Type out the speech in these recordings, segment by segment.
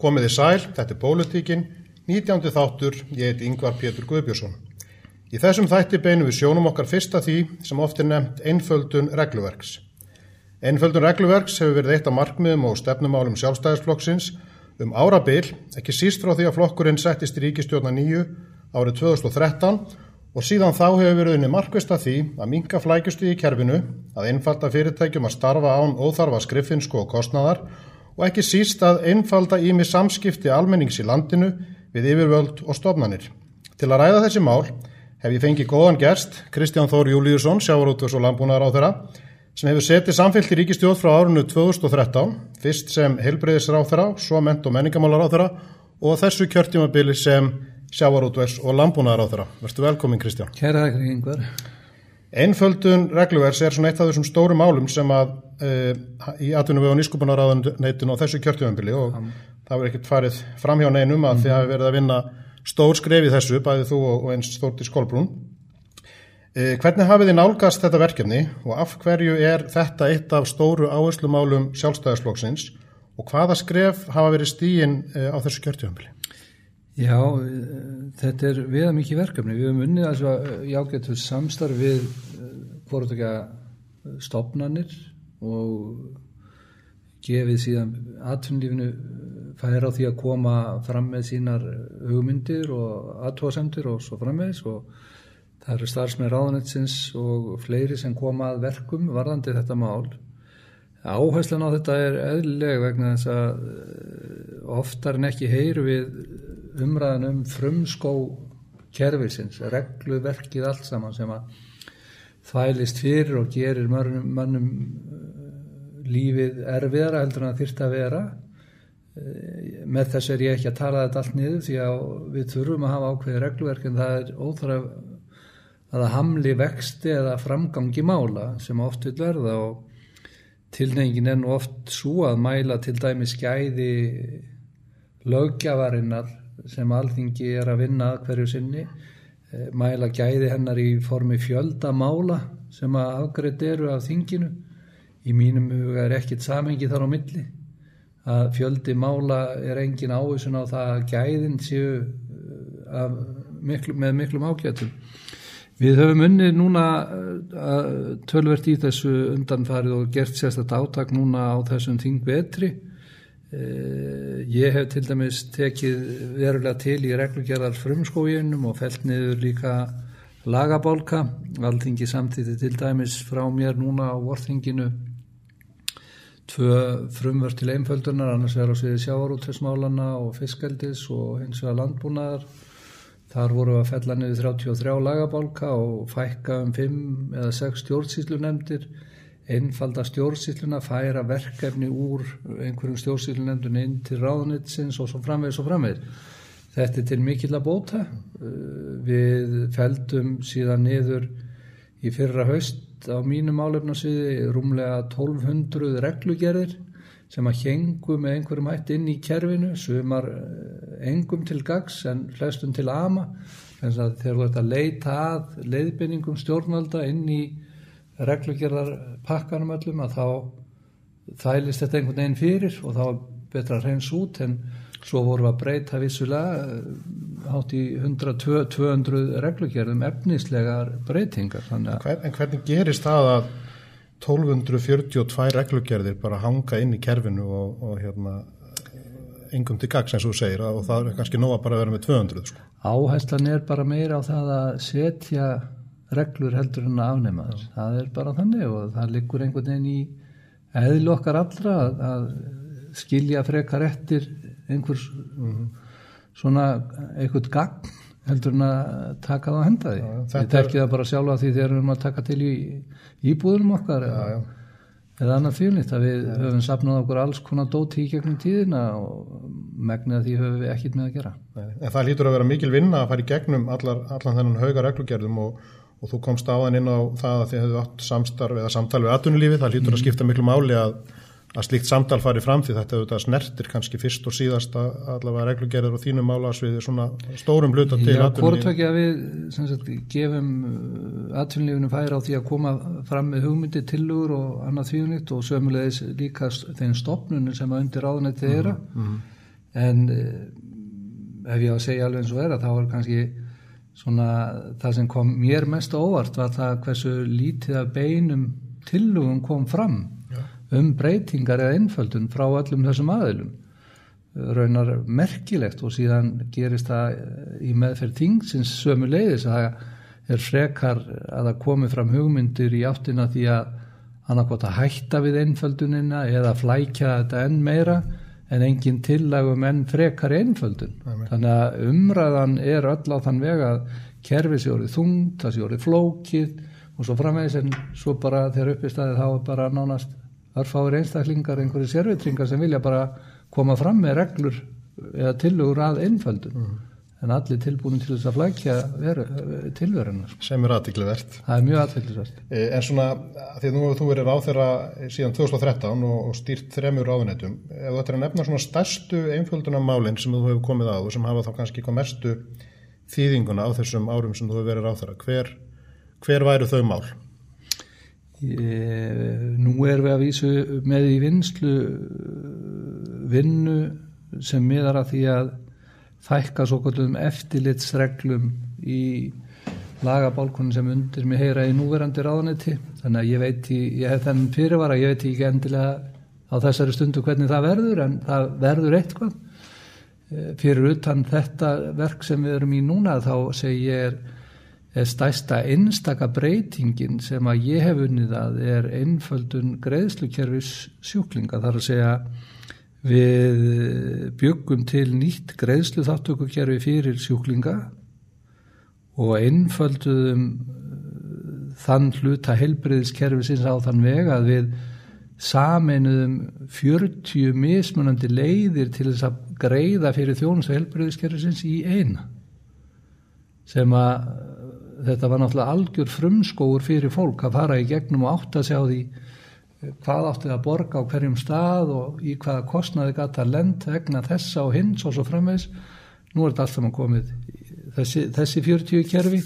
Komiði sæl, þetta er Pólitíkin, 19. þáttur, ég heiti Yngvar Pétur Guðbjörnsson. Í þessum þætti beinum við sjónum okkar fyrsta því sem oft er nefnt einföldun regluverks. Einföldun regluverks hefur verið eitt af markmiðum og stefnumálum sjálfstæðisflokksins um árabil, ekki síst frá því að flokkurinn settist í ríkistjórna nýju árið 2013 og síðan þá hefur verið unni markvist að því að minka flækjustu í kerfinu, að einfalda fyrirtækjum að starfa án óþarfa skriffinsku og kostnaðar og ekki síst að einfalda ími samskipti almennings í landinu við yfirvöld og stofnanir. Til að ræða þessi mál hef ég fengið góðan gerst, Kristján Þór Júliusson, sjávarútvöks og landbúnaðar á þeirra, sem hefur setið samfélgt í ríkistjóð frá árunnu 2013, fyrst sem þeirra, svo ment og menningamálar á þeirra og þessu kjörtímabili sem sjávarútvöks og landbúnaðar á þeirra. Verstu velkomin Kristján. Kæra. Einföldun regluvers er svona eitt af þessum stóru málum sem að e, í atvinnum við á nýskupunaráðuneytinu og þessu kjörtímabili og mm. það verður ekkert farið fram hjá neinum að mm. þið hafi verið að vinna stór skref í þessu, bæðið þú og eins Þórti Skólbrún. E, hvernig hafið þið nálgast þetta verkefni og af hverju er þetta eitt af stóru áherslumálum sjálfstæðisflokksins og hvaða skref hafa verið stíin e, á þessu kjörtjöfambili? Já, e, þetta er viða mikið verkefni. Við höfum unnið að jágetu samstarf við hvort ekki að stopnarnir og gefið síðan atvinnlífinu færa á því að koma fram með sínar hugmyndir og aðtóasendur og svo frammeðis og það eru starfsmenn ráðanetsins og fleiri sem koma að verkum varðandi þetta mál. Áherslan á þetta er eðlileg vegna þess að oftar en ekki heyru við umræðan um frumskó kerfisins, regluverkið allt saman sem að þvælist fyrir og gerir mannum, mannum lífið erfiðara heldur en það þyrst að vera. Eh, með þess er ég ekki að tala þetta allt niður því að við þurfum að hafa ákveði regluverk en það er óþarf að það hamli vexti eða framgangi mála sem oft vil verða og tilnefingin er nú oft svo að mæla til dæmi skæði lögjafarinnar sem alþingi er að vinna hverju sinni eh, mæla gæði hennar í formi fjöldamála sem að afgreitt eru af þinginu í mínum huga er ekkit samengi þar á milli að fjöldi mála er engin áhersun á það að gæðin séu uh, miklu, með miklum ágætum. Við höfum unnið núna uh, tölvert í þessu undanfarið og gert sérstaklega átak núna á þessum. Uh, ég hef til dæmis tekið verulega til í reglugjörðar frumskóginum og felt niður líka lagabálka. Alþingi samtíði til dæmis frá mér núna á vorþinginu tvö frumvörð til einföldunar, annars er á sviði sjávarútvegsmálana og fiskaldis og hins vegar landbúnaðar. Þar voru að fella niður 33 lagabálka og fækka um 5 eða 6 stjórnsýslunemdir, einfalda stjórnsýsluna, færa verkefni úr einhverjum stjórnsýslunemdun inn til ráðnitsins og svo framvegis og framvegis. Þetta er til mikill að bóta. Við feldum síðan niður í fyrra haust á mínum álefnarsviði rúmlega 1200 reglugerðir sem að hengu með einhverjum hætti inn í kerfinu, sumar engum til gags en flestum til ama, en þegar þú ert að leita að leiðbynningum stjórnvalda inn í reglugerðar pakkanum öllum að þá þælist þetta einhvern veginn fyrir og þá betra að reyns út en svo vorum við að breyta vissulega hátt í 100-200 reglugjörðum efnislegar breytingar. Hvern, en hvernig gerist það að 1242 reglugjörðir bara hanga inn í kerfinu og, og hérna engum til gags eins og þú segir og það er kannski nóga bara að vera með 200 sko. Áherslan er bara meira á það að setja reglur heldur en að afnema þess. Það er bara þannig og það liggur einhvern veginn í eðl okkar allra að, að skilja frekar eftir einhvers mm -hmm svona eitthvað gagn heldur en að taka það að henda því. Já, ég tekki það bara sjálfa því þegar við erum að taka til í íbúðunum okkar já, eða, eða annað fylgnitt að við höfum sapnað okkur alls konar dóti í gegnum tíðina og megnið að því höfum við ekkit með að gera. En það lítur að vera mikil vinna að fara í gegnum allar, allan þennan hauga reglugerðum og, og þú komst áðan inn á það að þið hefðu átt samstarf eða samtal við atunulífi, það lítur að skipta miklu máli að að slíkt samtal fari fram því þetta auðvitað snertir kannski fyrst og síðast að allavega reglugerðar og þínum málasviði svona stórum hluta til Já, hvort ekki að við sagt, gefum uh, atvinnlífunum færi á því að koma fram með hugmyndi tilugur og annað þvíunitt og sömulegis líka þeim stopnunum sem að undir áðunætti þeirra mm -hmm. en eh, ef ég á að segja alveg eins og er að þá er kannski svona það sem kom mér mest óvart var það hversu lítið af beinum tillugum kom fram Já. um breytingar eða einföldun frá öllum þessum aðilum raunar merkilegt og síðan gerist það í meðferð þingsins sömu leiðis að það er frekar að það komi fram hugmyndir í áttina því að annarkvátt að hætta við einföldunina eða flækja þetta enn meira en engin tillagum enn frekar einföldun. Þannig að umræðan er öll á þann veg að kerfi sé orðið þungt, það sé orðið flókið og svo framvegis en svo bara þegar upp í staði þá er bara nánast örfáir einstaklingar, einhverju sérvitringar sem vilja bara koma fram með reglur eða tillögur að einföldun en allir tilbúin til þess að flækja tilverunar. sem er aðtiklivert. Það er mjög aðfylgisvært. En svona, því að nú hefur þú verið ráþeira síðan 2013 og, og stýrt þremur ráðunetum, ef þú ættir að nefna svona stærstu einföldunarmálinn sem þú hefur komið á og sem hafa þá kannski hvað mestu þýðinguna á þessum árum sem þú hefur verið ráþeira, hver, hver væru þau mál? Ég, nú erum við að vísu með í vinslu vinnu sem miðar að því að fækka svo kvöldum eftirlitsreglum í lagabálkunum sem undir mig heyra í núverandi ráðanetti þannig að ég veit, í, ég hef þennan fyrirvara ég veit ekki endilega á þessari stundu hvernig það verður en það verður eitthvað. Eh, fyrir utan þetta verk sem við erum í núna þá segi ég er, er stæsta einstaka breytingin sem að ég hef unnið að er einföldun greiðslukerfis sjúklinga. Þar að segja við byggum til nýtt greiðslu þáttökukerfi fyrir sjúklinga og einfölduðum þann hluta helbriðiskerfisins á þann veg að við sameinuðum 40 mismunandi leiðir til þess að greiða fyrir þjónus og helbriðiskerfisins í eina. Sem að þetta var náttúrulega algjör frumskóur fyrir fólk að fara í gegnum og átta sig á því hvað átti að borga á hverjum stað og í hvaða kostnaði gata lend vegna þessa og hins og svo framvegs nú er þetta allt saman komið þessi, þessi 40 kerfi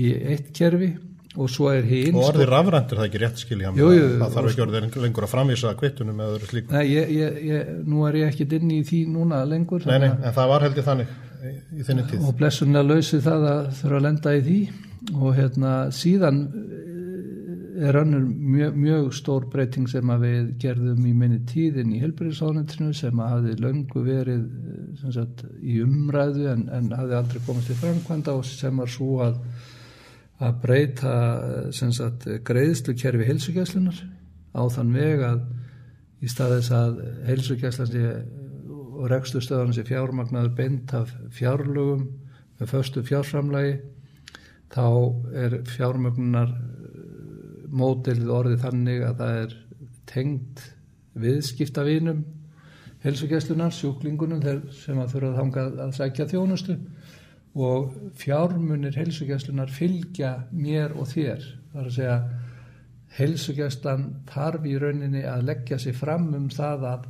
í eitt kerfi og svo er hinn Og orðið rafrænt er það ekki rétt skilja það þarf ekki orðið lengur að framvísa kvittunum eða öðru slíku. Nei, ég, ég, ég, nú er ég ekki inn í því núna lengur Nei, nei, en það var held ég þannig í, í þinni tíð. og blessunlega lausið það að þurfa að lenda í því og hérna síðan er önnur mjög, mjög stór breyting sem að við gerðum í minni tíðin í helbriðsánendrinu sem að hafði löngu verið eh, sem sagt, í umræðu en, en hafði aldrei komast til framkvæmda og sem var svo að að breyta eh, sem sagt, greiðslukerfi heilsugjæslunar á þann veg að í staðis að heilsugjæslan sé og rekstustöðan sé fjármagnaður beint af fjárlugum með föstu fjárframlagi þá er fjármögnunar mótilið orðið þannig að það er tengt viðskiptavinum heilsugjæslunar, sjúklingunum sem að þurfa að þanga að sækja þjónustu og fjármunir heilsugjæslunar fylgja mér og þér. Það er að segja heilsugjæslan þarf í rauninni að leggja sig fram um það að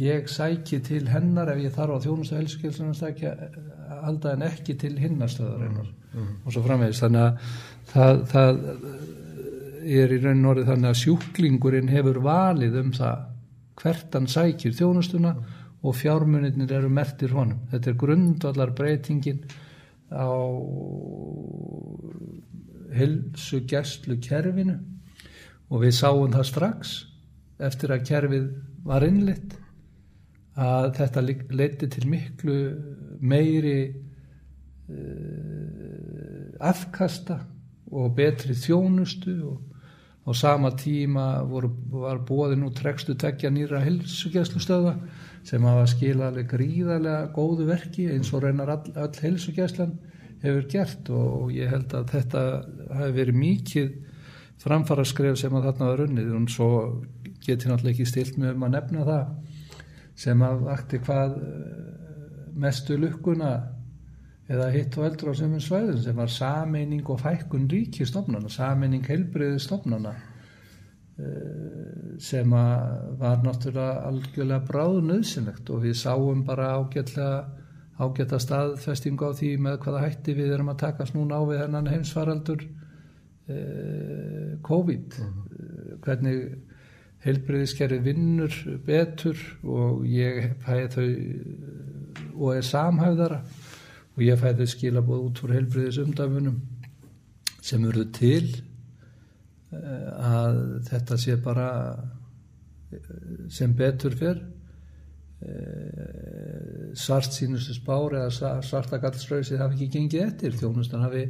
ég sæki til hennar ef ég þarf á þjónustu heilsugjæslunar sækja alltaf en ekki til hinnastöðarinnar mm. og svo framvegist. Þannig að það, það er í rauninni orðið þannig að sjúklingurinn hefur valið um það hvert hann sækir þjónustuna og fjármunirnir eru mertir honum. Þetta er grundvallar breytingin á hilsu gerstlu kerfinu og við sáum það strax eftir að kerfið var innlitt að þetta leiti til miklu meiri uh, afkasta og betri þjónustu og á sama tíma voru, var bóðin út trekstu tekja nýra hilsugjæslustöða sem hafa skilað gríðarlega góðu verki eins og reynar all, all hilsugjæslan hefur gert og ég held að þetta hafi verið mikið framfara skref sem að þarna var runnið og svo geti náttúrulega ekki stilt með um að nefna það sem að vakti hvað mestu lukkuna eða hitt og eldur á semum svæðin sem var sameining og fækkun ríkistofnana, sameining heilbriði stofnana sem var náttúrulega algjörlega bráð nöðsynlegt og við sáum bara ágæta staðfestingu á því með hvaða hætti við erum að takast núna á við hennan heimsfaraldur eh, COVID uh -huh. hvernig heilbriðiskerri vinnur betur og ég fæði þau og er samhæfðara og ég fæði skilabóð út úr heilbriðis umdafunum sem eru til eh, að þetta sé bara eh, sem betur fyrr svart sínustu spár eða svarta gallströysið hafi ekki gengið eftir. Þjónustan hafi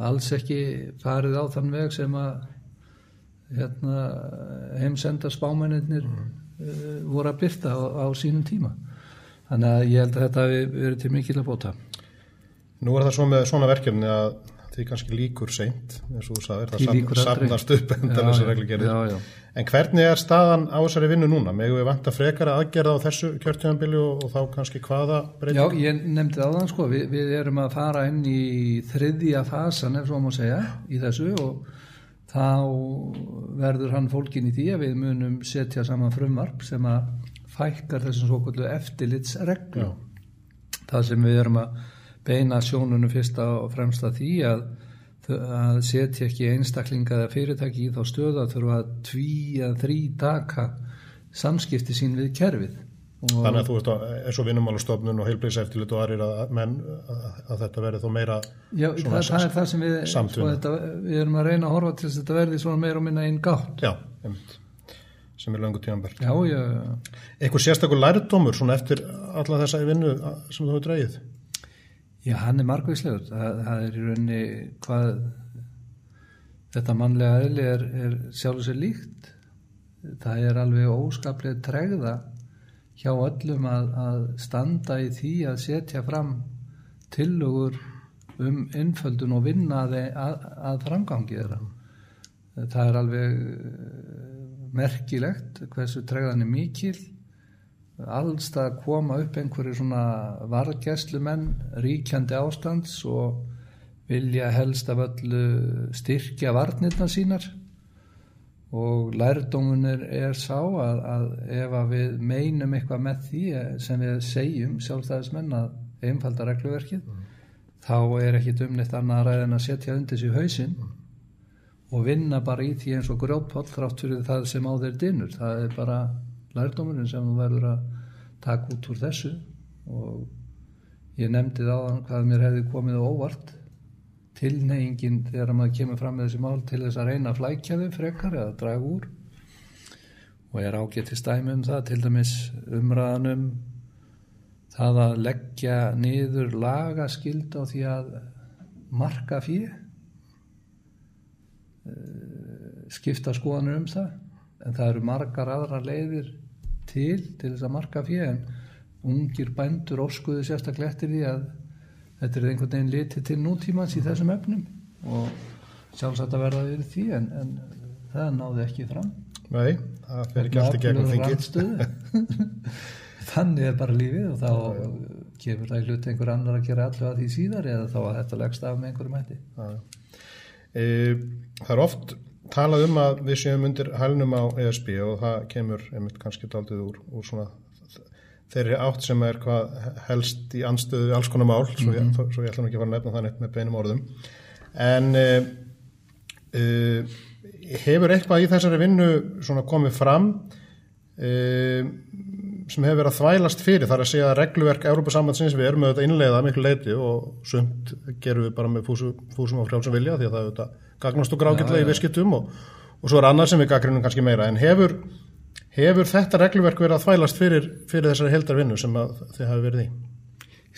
alls ekki farið á þann veg sem að hérna, heimsenda spámennir mm. uh, voru að byrta á, á sínum tíma. Þannig að ég held að þetta hefur verið til mikil að bóta Nú er það svo með svona verkefni að því kannski líkur seint eins og þú sagðir, það samnast upp endan þessi reglugerði en hvernig er staðan á þessari vinnu núna? Megu við vanta frekara aðgerða á þessu kjörtjöðanbili og, og þá kannski hvaða breyting? Já, ég nefndi þann sko. Við, við erum að fara inn í þriðja fasan ef svo má segja í þessu og þá verður hann fólkin í því að við munum setja saman frumvarp sem að fækkar þessum svo kvöldu eftirlitsreglu það sem við erum að beina sjónunum fyrst og fremst að því að, að setja ekki einstaklinga eða fyrirtæki í þá stöðu að þurfa að tví að þrý taka samskipti sín við kerfið. Þannig að þú veist að eins og vinnumálastofnun og heilbríðseftilit og aðrir að, menn, að, þetta verði þó meira Já, það, það er það sem við, sko, þetta, við erum að reyna að horfa til þess að þetta verði svona meira og minna einn gátt. Já, einmitt sem er langu já. Eitthvað sérstaklega lærdómur svona eftir alla þessa vinnu sem þú hefur dreyið? Já, hann er margvíslegur. Það, það er í rauninni hvað þetta mannlega eðli er, er sjálf og sér líkt. Það er alveg óskaplega tregða hjá öllum að, að standa í því að setja fram tillögur um innföldun og vinna að, að, framgangi þeirra. Það er alveg merkilegt hversu tregðan er mikil allstað koma upp einhverju svona vargæslumenn ríkjandi ástands og vilja helst af öllu styrkja varnirna sínar og lærdómunir er sá að, að ef að við meinum eitthvað með því sem við segjum sjálfstæðismenn að einfalda regluverkið mm. þá er ekki dumnitt annað ræð en að setja undir sér hausinn mm. og vinna bara í því eins og grótpall þrátt fyrir það sem á þeir dinnur það er bara lærdómurinn sem þú verður að taka út úr þessu. Og ég nefndi þá hvað mér hefði komið óvart. Tilneyingin þegar maður kemur fram með þessi mál til þess að reyna að flækja þau frekar eða draga úr. Og ég er ágætt í stæmi um það til dæmis umræðanum það að leggja niður lagaskild á því að marka fyrir eh, skipta skoðanur um það. En það eru margar aðra leiðir til til þess að marka fyrir en ungir bændur óskuðu sérstaklega eftir því að þetta er einhvern veginn litið til nútímans í þessum efnum. Og sjálfsagt að verða við því en, en það náði ekki fram. Nei, það fer ekki alltaf gegnum þingið Þannig er bara lífið og þá já, já. kemur það í hlut einhver annar að gera allu að því síðar eða þá að þetta leggst af með einhverjum hætti. E, Það er oft talað um að við séum undir hælnum á ESB og það kemur einmitt kannski daldið úr, úr svona þeirri átt sem er hvað helst í anstöðu alls konar mál, svo ég, mm -hmm. svo ég ætla ekki að fara að nefna það neitt með beinum orðum en uh, uh, hefur eitthvað í þessari vinnu svona komið fram uh, sem hefur verið að þvælast fyrir þar að segja að regluverk Európa sambandsins við erum auðvitað innleiða miklu leiti og sumt gerum við bara með fúsum, fúsum og frjálsum vilja því að það auðvitað gagnast og grákillega í visskiptum og, og svo er annað sem við gaggrinum kannski meira en hefur, hefur þetta reglverk verið að þvælast fyrir, fyrir þessari heldarvinnu sem þið hafi verið í?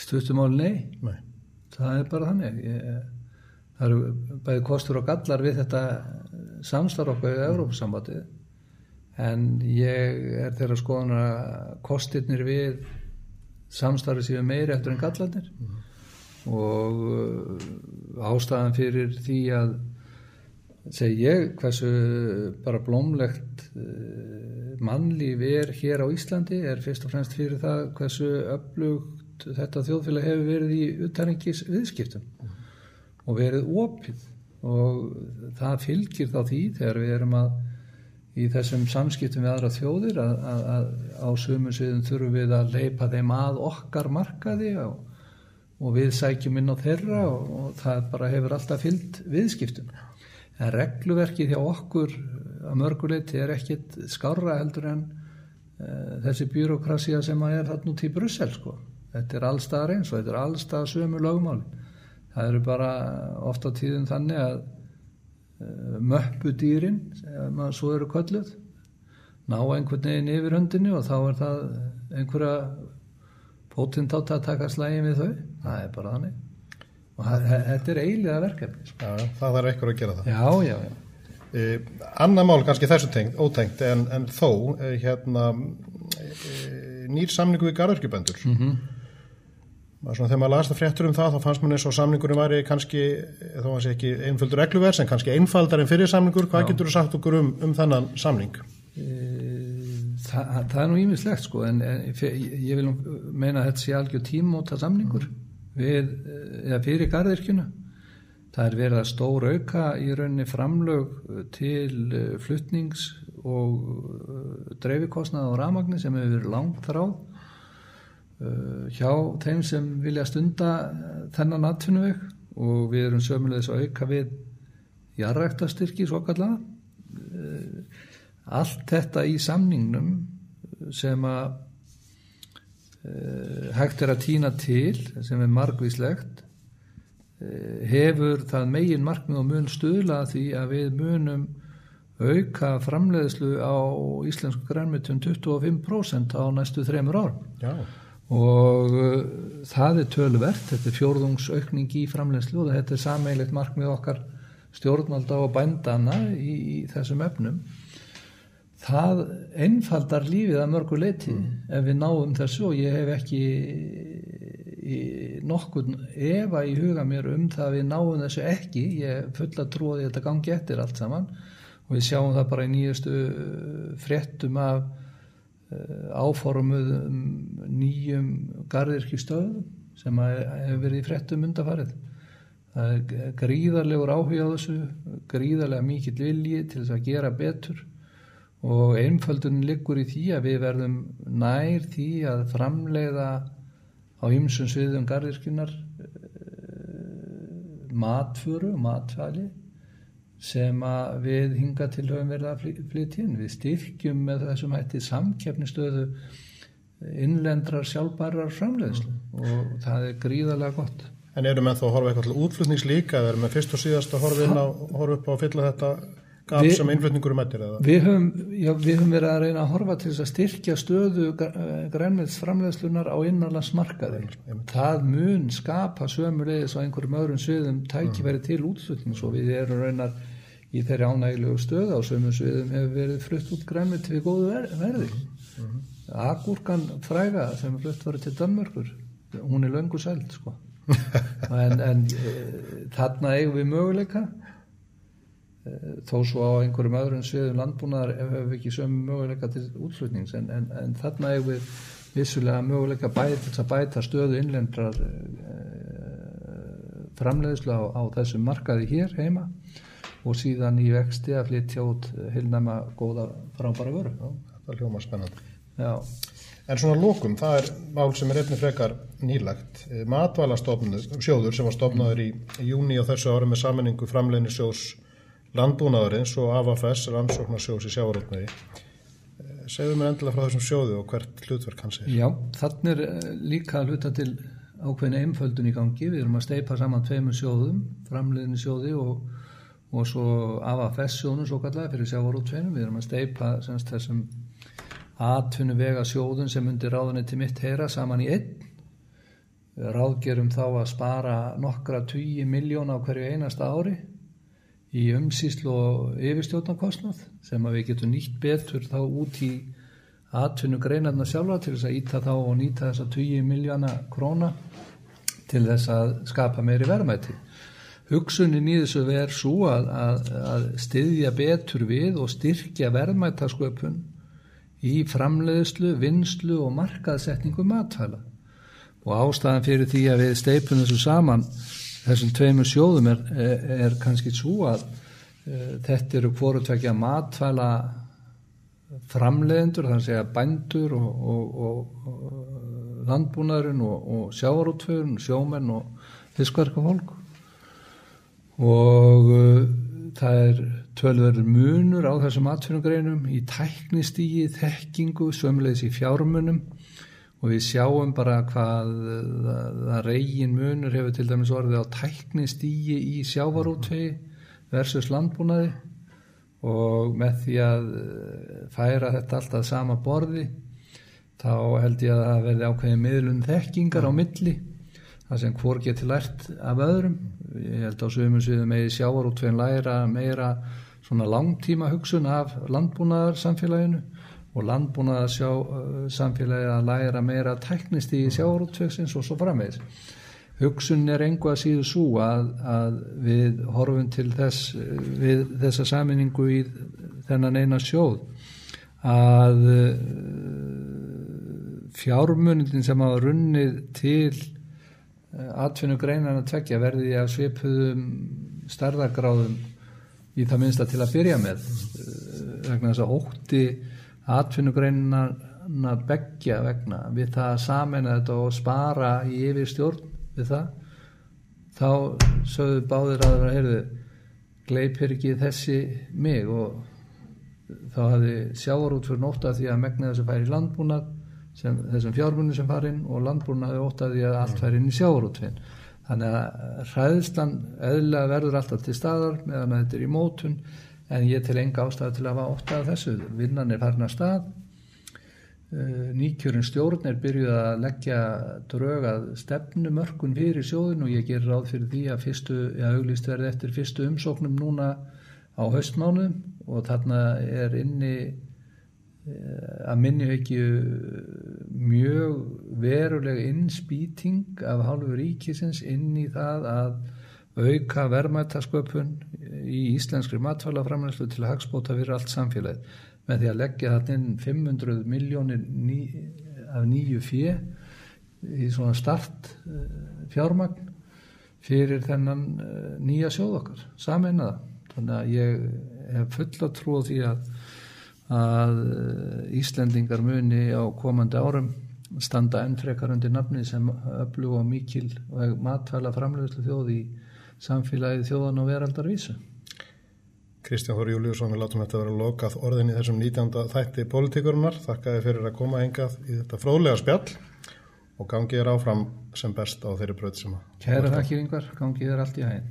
Stuttumál nei. nei það er bara þannig Ég, það eru bæði kostur og gallar við þetta samstarf okkur í Európa-sambandið en ég er þeirra skoðan að kostirnir við samstarfið séu meiri eftir en gallarnir mm. og uh, ástæðan fyrir því að segi ég hversu bara blómlegt uh, mannlíf er hér á Íslandi? Er fyrst og fremst fyrir það hversu öflugt þetta þjóðfélag hefur verið í uttæringis viðskiptum og verið opið? Og það fylgir þá því þegar við erum að í þessum samskiptum við aðra þjóðir að, að, að á sömu sviðum þurfum við að leipa þeim að okkar markaði og, og við sækjum inn á þeirra og, og það bara hefur alltaf fyllt viðskiptum en regluverki hjá okkur að mörguleiti er ekkit skára heldur en uh, þessi byråkrasía sem að er þarna út í Brussel sko. Þetta er allstað reyns og þetta er allstað sömu lögmál. Það eru bara ofta tíðum þannig að uh, möppudýrin, sem að svo eru kölluð, ná einhvern veginn yfir höndinni og þá er það einhverja pótintátt að taka slægin við þau það er bara þannig og þetta er eiginlega verkefni sko. Já, það þarf ekkur að gera það Já, já, já Eh, Anna mál kannski þessu tengt, ótengt en, en þó eh, hérna, eh, nýr samningu við garðurkjubendur mm -hmm. þegar maður las það fréttur um það þá fannst maður eins og samningurum væri kannski að það sé ekki einföldur regluvers en kannski einfaldar en fyrir samningur hvað Já. getur þú sagt okkur um, um þennan samning? Þa, það er nú ímislegt sko en, en ég vil meina að þetta sé algjör tímóta samningur við, eða fyrir garðirkjuna það er verið að stóra auka í rauninni framlög til fluttnings og dreifikostnað á ramagni sem hefur verið langt þráð hjá þeim sem vilja stunda þennan atvinnuveg og við erum sömulegis að auka við jarræktastyrki svo kallega allt þetta í samningnum sem að hægt er að týna til sem er margvíslegt uh, hefur það megin markmið og mun stuðla því að við munum auka framleiðslu á íslensku grænmyndum 25% á næstu þremur ár Já. og uh, það er tölverkt, þetta er fjórðungsaukning í framleiðslu og þetta er sameilegt markmið okkar stjórnvalda og bændana í, í þessum efnum það einfaldar lífið að mörgu leiti mm. ef við náum þessu og ég hef ekki nokkur efa í huga mér um það að við náum þessu ekki. Ég fulla trúið þetta gangi eftir allt saman. Og við sjáum það bara í nýjastu fréttum af uh, áformuðum nýjum gardirkistöðum sem hefur verið í fréttum undafarið það er gríðarlegur áhuga á þessu gríðarlega mikill vilji til þess að gera betur og einföldun liggur í því að við verðum nær því að framleiða á ymsum sviðum gardirkynnar eh, matföru, matfæli sem að við hinga til höfum verið að flytja inn. Við styrkjum með þessum hætti samkeppnistöðu innlendrar sjálfbærar framleiðslu mm. og það er gríðarlega gott. En erum við þá að horfa eitthvað til útflutningslíka eða erum við fyrst og síðast að horfa, á, horfa upp á að fylla þetta gaf sem innflutningur um ettir eða? Við höfum, já, við höfum verið að reyna að horfa til þess að styrkja stöðu grænmeðsframleðslunar á innanlandsmarkaði. Það mun skapa sömulegis á einhverjum öðrum sviðum tækifæri mm. til útflutnings og við erum reynar í þeirri ánægilegu stöðu á sömum sviðum hefur verið flutt út grænmeð til góðu verði. Mm -hmm. Agurkan fræga sem flutt var til Danmörkur, hún er löngu sælt sko. en, en e, þarna eigum við möguleika Eh, þó svo á einhverjum öðrum sviðum landbúnaðar hefur við ekki sömu möguleika til útflutnings en, en, en þarna hefur við vissulega möguleika bæt, að bæta stöðu innlendrar e, framleiðslu á, á þessum markaði hér heima og síðan í vexti að flytja út heilnæma góða frábæra vöru. Já, Það er hljóma spennandi. Já. En svona lókum, það er mál sem er einnig frekar nýlagt. Eh, matvælastofnur, sjóður sem var stofnaður í, í júni og þessu ára með sammenningu framleginni sjós landbúnaðurins og AFS rannsóknarsjós í sjávaröldniði eh, segðu mér endilega frá þessum sjóðu og hvert hlutverk hans er. Já, þannig er eh, líka hluta til ákveðin einföldun í gangi. Við erum að steipa saman tveimur sjóðum framleiðinu sjóði og, og svo AFS sjónum svo kallega fyrir sjávaröldfeinum, við erum að steipa semst þessum atvinnu vega sjóðun sem undir ráðunni til mitt heyra saman í einn. Ráðgerum þá að spara nokkra 20 miljón á hverju einasta ári í umsýslu og yfirstjórnarkostnað sem að við getum nýtt betur þá út í atvinnu greinarna sjálfa til þess að íta þá og nýta þess að 20 miljóna króna til þess að skapa meiri verðmæti. Hugsunin í þessu verð svo að, að, að styðja betur við og styrkja verðmætasköpun í framleiðslu, vinslu og markaðsetningu matfæla. Og ástæðan fyrir því að við steipum þessu saman þessum tveimur sjóðum er, er, er kannski svo að e, þetta eru hvorutvekja matfæla framleiðendur, þannig að segja bændur og, og, og landbúnaðurinn og, og sjávarútfjörun, sjómenn og fiskverkafólk. Og e, það er tölverður munur á þessum atvinnugreinum í tæknistígi, þekkingu, sömulegis í fjármunum og við sjáum bara hvað það reygin munur hefur til dæmis orðið á tæknistígi í sjávarútvegi versus landbúnaði. Og með því að færa þetta alltaf sama borði þá held ég að það verði ákveðið miðlun þekkingar á milli það sem hvor geti lært af öðrum. Ég held á sögum sviðum með sjávarútvegin læra meira svona langtíma hugsun af landbúnaðar og landbúnaðar sjá, samfélagi að læra meira tæknist í sjávarútvegsins og svo framvegs hugsun er engu að síðu svo að, að við horfum til þess við þessa saminningu í þennan eina sjóð að fjármunindin sem hafa runnið til atvinnugreinan að tvekja verði að svipuðum starðagráðum í það minnsta til að byrja með. Vegna þess að ótti atvinnugreinan að begja vegna við það að samena þetta og spara í yfir stjórn við það þá sögðu báðir að það heyrðu gleipir ekki þessi mig og þá hafði sjáur út fyrir nótt að því að megna þessu færi landbúnað sem, þessum fjármunni sem farinn og landbúnaði ótaði að allt fær inn í sjáurútvinn þannig að hræðslan eðla verður alltaf til staðar meðan þetta er í mótun en ég til enga ástæðu til að hafa ótaði þessu. Vinnan er farin að stað. Nýkjörun stjórn er byrjuð að leggja drögað stefnumörkun fyrir sjóðin og ég ger ráð fyrir því að fyrstu, já auglýst verði eftir fyrstu umsóknum núna á höstmánuðum og þarna er inni Eh, að minni ekki mjög veruleg innspýting af hálfu ríkisins inn í það að auka verðmættasköpun í íslenskri matfælaframlæslu til að hagspóta fyrir allt samfélagið. Með því að leggja þetta inn 500 miljónir ný, af nýju fjö í svona start eh, fjármagn fyrir þennan eh, nýja sjóð okkar, saminnaða þannig að ég hef fulla trú á því að að eh, Íslendingar muni á komandi árum standa enn frekar undir nafni sem öflug og mikil og matfæla framlegslu þjóð í samfélagið þjóðan og veraldarvísu. Kristján Þóri Júliusson, við látum þetta vera lokað orðin í þessum 19. þætti politikurinnar. Þakka þið fyrir að koma engað í þetta fróðlega spjall og gangið er áfram sem best á þeirri bröð sem að... Kæra þakkir yngvar, gangið er allt í hæginn.